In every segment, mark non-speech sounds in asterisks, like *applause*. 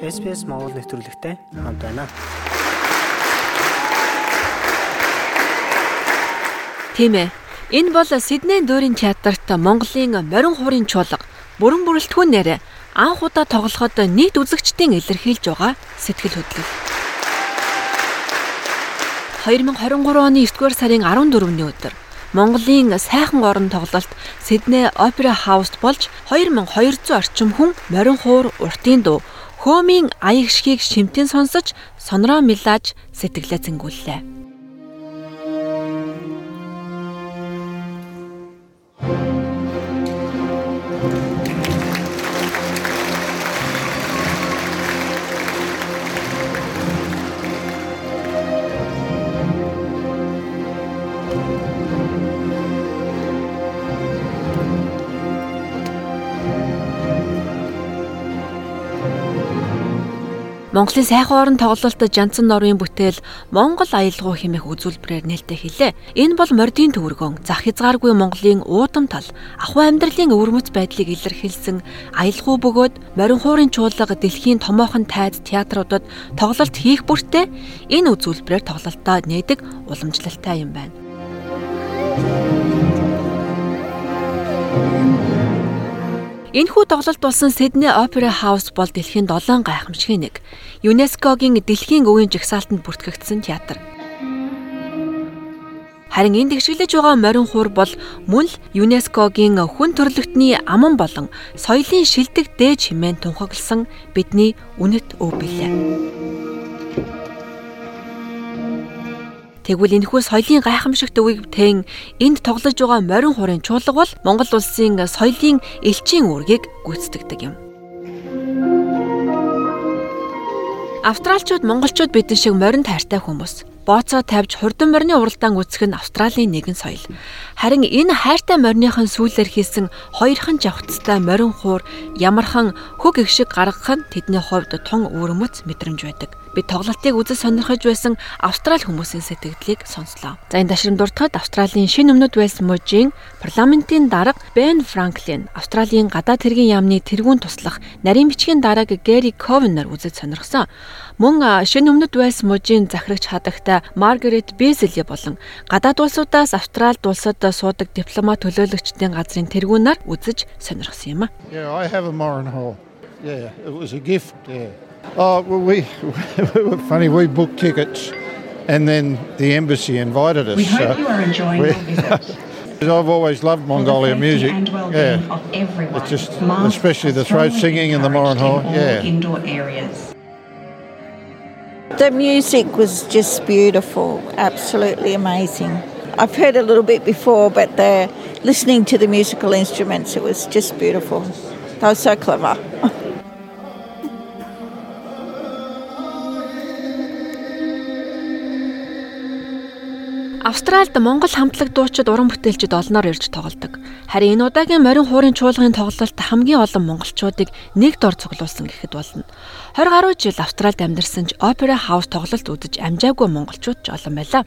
SPS Монгол нэвтрүүлэгтэй хамт байна. Тийм ээ. Энэ бол Сиднейн дуурийн театрт Монголын морин хуурын чуулга бүрэн бүрэлдэхүүн нэрэ анх удаа тоглоход нийт үзэгчдийн илэрхийлж байгаа сэтгэл хөдлөл. 2023 оны 9-р сарын 14-ний өдөр Монголын сайхан орон тоглолт Сидней Опера Хауст болж 2200 орчим хүн морин хуур уртын дуу хөөмийн аяг шгийг шимтэн сонсож сонроо мэлааж сэтгэлээ зэнгүүллээ. Монголын сайхан орон тоглолт Жанцан Норвын бүтээл Монгол аялгау хэмээх үзүүлбэрээр нээлттэй хэлээ. Энэ бол мордын төвөргөн зах хязгааргүй Монголын уудам тал ахуй амьдралын өвөрмөц байдлыг илэрхийлсэн аялгау бөгөөд морин хуурын чуулга дэлхийн томоохон тайз театруудад тоглолт хийх бүртээ энэ үзүүлбэрээр тоглолтоо нээдэг уламжлалтай юм байна. Энэхүү тоглолт болсон Sydney Opera House бол дэлхийн 7 гайхамшигын нэг. ЮНЕСКОгийн дэлхийн өвийн жагсаалтанд бүртгэгдсэн театр. Харин энд тэгшгэлж байгаа морин хуур бол мөн л ЮНЕСКОгийн хүн төрөлхтний аман болон соёлын шилдэг дээж хэмээн тунхагласан бидний үнэт өв билээ. Тэгвэл энэхүү соёлын гайхамшигт өвийг тэн энд тоглож байгаа морин хурын чуулга бол Монгол улсын соёлын элчийн үүргийг гүйцэтгэдэг юм. Австралчууд монголчууд бидэн шиг морин тайртай хүмүүс бооцоо тавьж хурдан морины уралдаан үүсгэх нь Австралийн нэгэн соёл. Харин энэ хайртай мориныхон сүүлээр хийсэн хоёрхан жавхцтай морин хуур ямархан хөг их шиг гаргах нь тэдний хувьд тун өвөрмөц мэдрэмж байдаг. Бид тоглолтыг үзэж сонирхож байсан Австрали хүмүүсийн сэтгэлдлийг сонслоо. За энэ дашрам дуртахад Австралийн шинэ өмнөд Уэльс мужийн парламентын дарга Бен Франклин, Австралийн гадаад хэргийн яамны тэргүүн туслах нарийн бичгийн дарга Гэри Ковенер үзэж сонирхсон. Мөн шинэ өмнөд Уэльс мужийн захирагч хадагтай Маргарет Безели болон гадаад улсуудаас Австралид улсад суудаг дипломат төлөөлөгчдийн газрын тэргүүнаар үзэж сонирхсон юм а. Yeah, I have a Moran Hall. Yeah, it was a gift. Yeah. Oh, well, we, we *laughs* were funny. We booked tickets, and then the embassy invited us. We hope so you are enjoying we, your visit. *laughs* I've always loved Mongolia music. yeah, it's just especially the throat singing in the Moran Hall. Yeah, indoor areas. The music was just beautiful, absolutely amazing. I've heard a little bit before, but the listening to the musical instruments, it was just beautiful. They were so clever. Австральд Монгол хамтлаг дуучид уран бүтээлчид олноор ирж тоглодог. Харин энэ удаагийн морин хуурын чуулгын тоглолт хамгийн олон монголчуудыг нэг дор цуглуулсан гэхэд болно. 20 гаруй жил Австральд амьдарсан ч Opera House тоглолт үзэж амжаагүй монголчууд ч олон байлаа.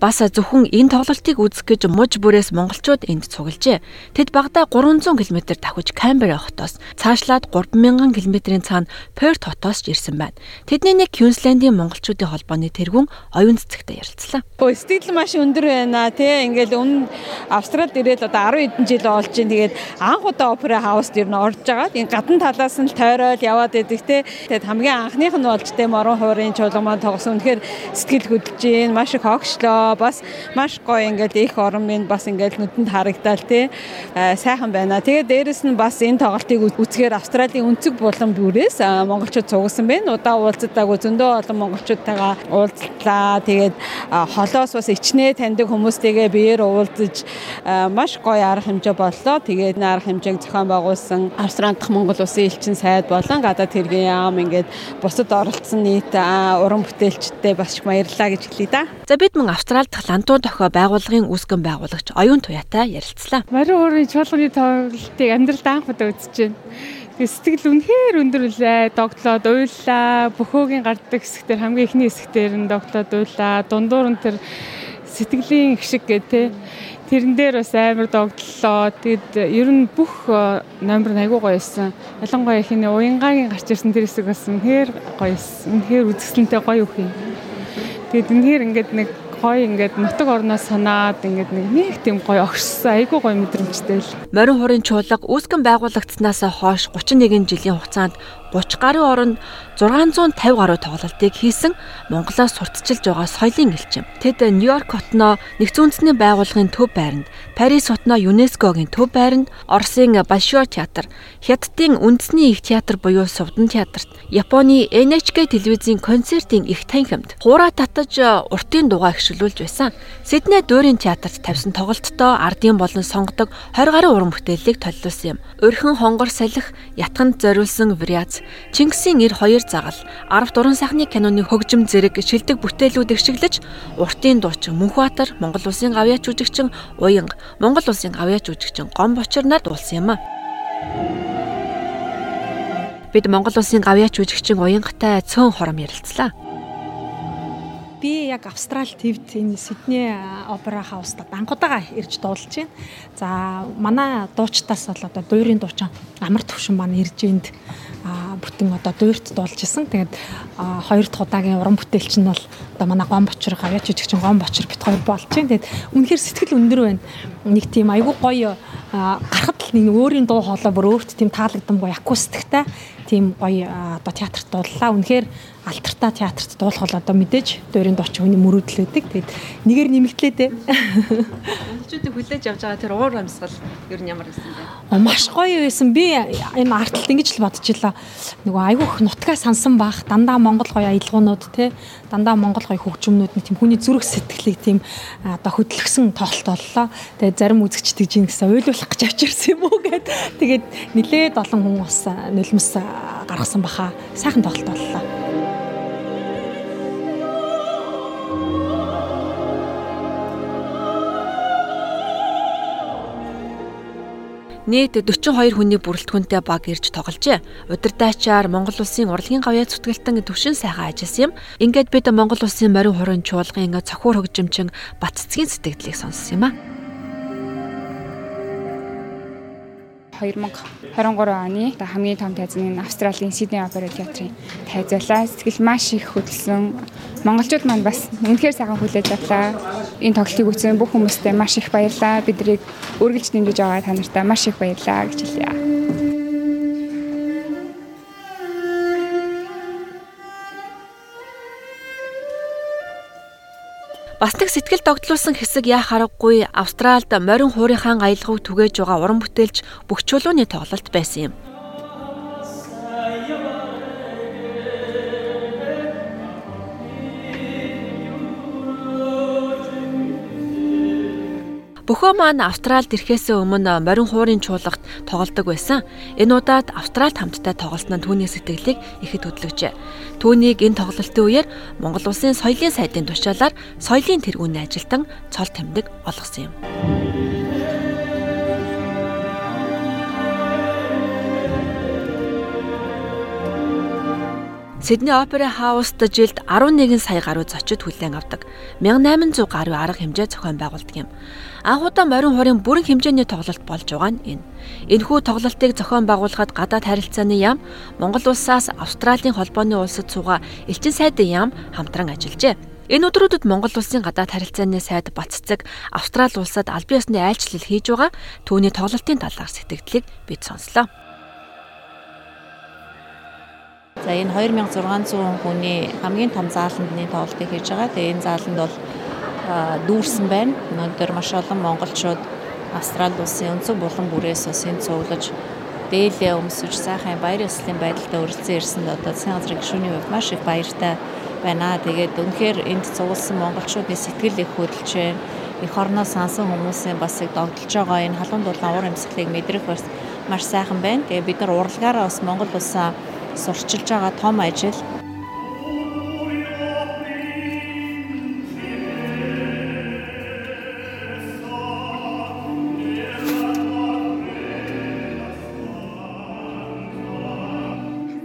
Бас зөвхөн энэ тоглолтыг үзэх гэж муж бүрээс монголчууд энд цуглжээ. Тэд багада 300 км давхиж Камбера хотоос цаашлаад 3000 км-ийн цаана Перт хотоос ирсэн байна. Тэдний нэг Квинслендийн монголчуудын холбооны тэргүүн оюун цэцэгтэй ярилцлаа. Сэтгэл маш өндөр байна тий. Ингээл өмнө Австралид ирээд одоо 10 хэдэн жил болж байна. Тэгээд анх удаа опера хаус дээр нь орж байгаа. Энэ гадна талаас нь л тойрол яваад идэг тий. Тэгээд хамгийн анхных нь болж тий морон хуурын чуулгамаа тогсон. Үнэхээр сэтгэл хөдлөж маш их огшлоо бас маш гоё ингээд их орон минь бас ингээд нүдэнд харагдал тий сайхан байна. Тэгээ дээрэс нь бас энэ тоглолтыг үзэхээр Австралийн өнцөг булан бүрээс монголчууд цугсан байна. Удаа уулзалтаагүй зөндөө олон монголчуудтайгаа уулзлаа. Тэгээд холоос бас ичнээ таньдаг хүмүүстэйгээ биеэр уулзаж маш гоё арга хэмжээ боллоо. Тэгээд арга хэмжээг зохион байгуулсан Австрали дахь Монгол улсын элчин сайд болон гадаад хэргийн яам ингээд бусад оролцсон нийт уран бүтээлчдтэй бас их баярлалаа гэж хэлье да. За бид мөн Австрали Австрал дахь Лантуу дохио байгууллагын үүсгэн байгуулагч оюун туяатай ярилцлаа. Морин уурын чуулганы тоглолтыг амьдралд анх удаа үзэж байна. Тэгээ сэтгэл үнэхээр өндөр үлээ. Догтлоод уйллаа. Бөхөөгийн гардаг хэсгээр хамгийн ихний хэсгээр нь догтлоод уйллаа. Дундуур нь тэр сэтгэлийн их шиг гэ тэ. Тэрэн дээр бас амар догдлоо. Тэгэд ер нь бүх номер нь айгүй гоё байсан. Ялангуяа ихний уянгагийн гарч ирсэн тэр хэсэг бас үнэхээр гоё байсан. Үнэхээр үзэсгэлэнтэй гоё үх юм. Тэгэд үнэхээр ингээд нэг гоё ингээд нутаг орноос санаад ингээд нэг тийм гоё огшсон айгүй гоё мэдрэмжтэй л. Морин хурын чуулга үүсгэн байгуулагдсанаас хойш 31 жилийн хугацаанд 30 гаруй оронд 650 гаруй тоглолтыг хийсэн Монголоос сурталчилж байгаа соёлын элчим. Тэд Нью-Йорк хотноо нэгдсэн үндэсний байгууллагын төв байранд, Парис хотноо ЮНЕСКОгийн төв байранд, Оросын Большой театр, Хятадын үндэсний их театр буюу Сувдан театрт, Японы NHK телевизийн концертын их танхимд хуура татаж уртын дугаа гიშгүүлж байсан. Сидней дуурийн театрт тавьсан тоглолттой ардын болон сонгодог 20 гаруй уран бүтээлийг толиулсан юм. Өрхөн хонгор салхи, ятганд зориулсан вариац, Чингисийн эр хоёр загал, 10 дуран сайхны киноны хөгжим зэрэг шилдэг бүтээлүүд игшиглэж, уртын дуучин Мөнхбаатар, Монгол улсын гавьяач жүжигчин Уянга, Монгол улсын гавьяач жүжигчин Гом Бочор нар дуулсан юм а. Бид Монгол улсын гавьяач жүжигчин Уянгатай цөөн хором ярилцлаа. Яг Австрал твд энэ Сидней опера хауста анхудаага ирж дуулж байна. За манай дуучтаас бол одоо дуурийн дуучин амар төвшин маань ирж энд бүтэн одоо дуурьт дуулж исэн. Тэгээд хоёр дахь удаагийн уран бүтээлч нь бол одоо манай гом бочор гавьяач жижигчин гом бочор бит хоёр болж байна. Тэгээд үнэхээр сэтгэл өндөр байна. Нэг тийм айгүй гоё гарахад л нэг өөрийн дуу хоолой бүр өөрт тийм таалагдамгүй акустиктай тийм гоё одоо театрт дууллаа. Үнэхээр алтартаа театрт дуулах бол одоо мэдээж дуурийн дуучин хүний мөрөөдлөдөг. Тэгээд нэгээр нэмэгдлээ дээ. Монголчуудыг хүлээж авч байгаа тэр уур амьсгал ер нь ямар байсан бэ? Маш гоё байсан. Би энэ арталт ингэж л бодчихлоо. Нөгөө айгүйх нутгаа сансан бах дандаа Монгол гоё аялгуунууд те дандаа Монгол гоё хөгжмнүүд нь тийм хүний зүрх сэтгэлийг тийм одоо хөдөлгсөн тоглолт боллоо. Тэгээд зарим үзэгч тэгж ийн гэсэн ойлгуулах гэж авчирсан юм уу гэд. Тэгээд нилээд олон хүн бас нулимс гаргасан баха. Сайхан тоглолт боллоо. Нийт 42 хүний бүрэлдэхүүнтэй баг ирж тогложээ. Удирдаачаар Монгол улсын урлагийн гавьяа зүтгэлтэн төвшин сайхан ажилласан юм. Ингээд бид Монгол улсын морин хорон чуулгын цохиур хөгжимчин Батцгийн сэтгэлдлийг сонссон юм а. 2023 оны хамгийн том тайзны Австралийн Сидней Опера театрын тайзлаа. Сэтгэл маш их хөдөлсөн. Монголчууд маань бас үнэхээр сайхан хүлээж авлаа. Энэ тоглолтыг үзсэн бүх хүмүүстээ маш их баярлалаа. Биднийг үргэлж дэмжиж байгаа та нартай маш их баярлалаа гэж хэлье. Бас нэг сэтгэл догтлуулсан хэсэг яа харахгүй Австралид морин хуурийнхаа аялгыг түгээж байгаа уран бүтээлч бүх чулууны тоглолт байсан юм. Бөхөө маань Австралид ирэхээс өмнө морин хуурын чуулгад тоглодог байсан. Энэ удаад Австралид хамтдаа тоглосноо түүний сэтгэлийг ихэд хөдлөжээ. Түүнийг энэ тоглолтын үеэр Монгол улсын соёлын сайдын тушаалаар соёлын тэргүүний ажилтан цол тэмдэг олгосон юм. Сидней Опера Хауст жилд 11 сая гаруй зочид хүлээн авдаг. 1800 гаруй арга хэмжээ зохион байгуулдаг юм. Анхудаа морин хурын бүрэн хэмжээний тоглолт болж байгаа нь энэ. Энэхүү тоглолтыг зохион байгуулахад гадаад харилцааны яам, Монгол улсаас Австралийн холбооны улсад суугаа элчин сайдын яам хамтран ажиллажээ. Энэ өдрүүдэд Монгол улсын гадаад харилцааны сайд Баццэг Австрали улсад албан ёсны айлчлал хийж байгаа түүний тоглолтын талаар сэтгэлдлийг бид сонслоо. За энэ 2600 хүний хамгийн том зааландны тоглолтыг хийж байгаа. Тэгээ энэ зааланд бол дүүрсэн байна. Өнөөдөр маш олон монголчууд Австрали улсын өнцөг булан бүрээс бас энэ цуглаж дээлээ өмсөж сайхан баяр ёслолын байдалтай өрөлцөн ирсэнд одоо засгийн газрын гишүүний хувьд маш их баяртай байна. Тэгээд үнэхээр энд цугласан монголчуудын сэтгэл их хөдөлж байна. Эх орноо сансан хүмүүсийн бас их догдолж байгаа энэ халуун дулаан уур амьсгалыг мэдрэх бас маш сайхан байна. Тэгээд бид нар урлагаараа бас Монгол улсаа сурчилж байгаа том ажил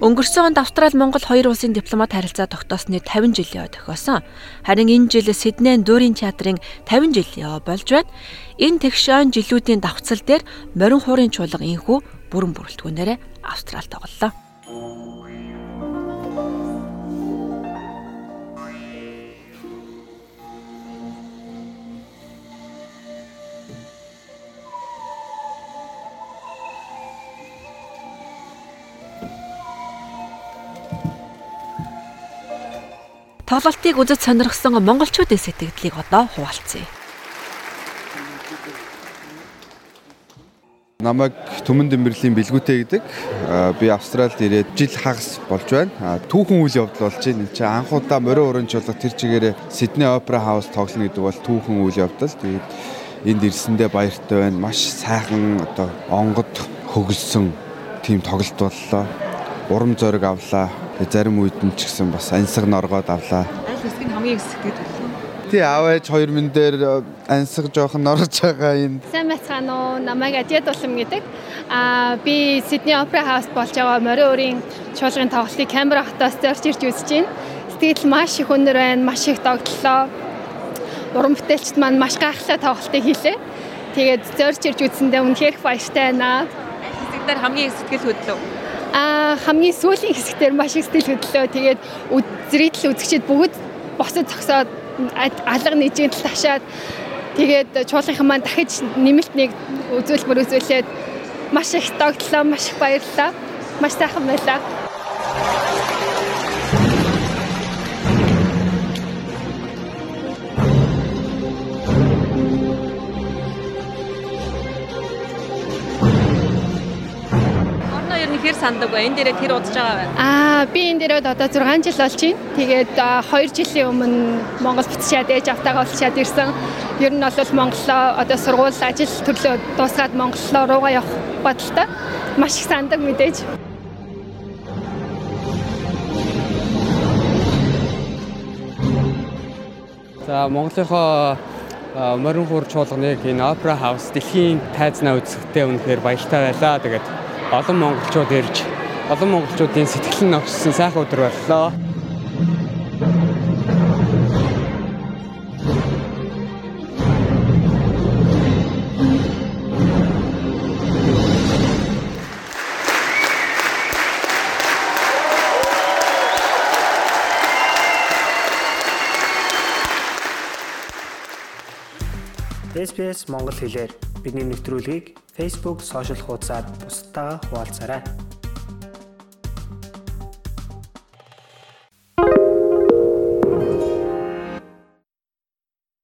Өнгөрсөн онд Австрали Монгол хоёр улсын дипломат харилцаа тогтоосны 50 жилийн ой тохиосон. Харин энэ жил Сиднейн Дүүрийн театрын 50 жилийн ой болж байна. Энэ тэгш он жилүүдийн давхцал дээр морин хуурын чуулга инхүү бүрэн бүрэлдэхүүнээрээ Австрал тоглолоо. Тоглолтыг үзэж сонирхсан монголчуудын сэтгэлдлийг одоо хуваалцъя. Намайг Түмэн Дэмбэрлийн бэлгүүтэй гэдэг. Би Австралид ирээд жил хагас болж байна. Түүхэн үйл явдал болж байна. Энд чинь анх удаа морин уран чуулга тэр чигээрээ Сидней Опера Хаус тоглоно гэдэг бол түүхэн үйл явдал. Тэгээд энд ирсэндээ баяртай байна. Маш сайхан одоо онгод хөгөлсөн тийм тоглолт боллоо. Урам зориг авлаа зарим үед нь ч гэсэн бас ансаг норгоод авлаа. Аль хэсэг нь хамгийн үлээ. Тий аав ээж хоёр минь дээр э, ансаг жоохон норж байгаа энэ. Сайн байцгаана уу? Намайг Адиад улам гэдэг. Аа би Сидней Опера Хаус болж байгаа морин өрийн чуулгын тоглолтыг Камбера хотоос зорж ирж үзэж байна. Сэтгэл маш их өндөр байна, маш их тогтлоо. Уран бүтээлчд маань маш гайхалтай тоглолтыг хийлээ. Тэгээд зорж ирж үзсэндээ үнэхээр их баяртай байна. Хэсэг дээр хамгийн их сэтгэл хөдлөв а хамгийн сүүлийн хэсгээр маш их сэтгэл хөдлөө. Тэгээд зрители үзэгчид бүгд босод зогсоод алга нэгжийн тал ташаад тэгээд чуулгынхан маань дахиж нэмэлт нэг үзүүлбэр үзүүлээд маш их тогтлоо, маш их баярлалаа. Маш сайхан байлаа. Хэр санддаг бай? Энэ дээрээ тэр удаж байгаа байна. Аа, би энэ дээрээ одоо 6 жил болж байна. Тэгээд 2 жилийн өмнө Монгол буцчаад ээж автагаа олчаад ирсэн. Ер нь бол Монголоо одоо сургууль ажил төрлөө дуусгаад Монголоо руугаа явах бодолтой. Маш их сандаг мэдээж. За Монголынхоо морин хуур чуулганыг энэ Opera House дэлхийн тайзнаа үзэхдээ үнэхээр баяртай байлаа. Тэгээд олон монголчууд ирж олон монголчуудын сэтгэл нь огцсон сайхан өдөр боллоо. SPS Монгол хэлээр бидний нэвтрүүлгийг Facebook сошиал хуудасаар бусдаа хуваалцаарай.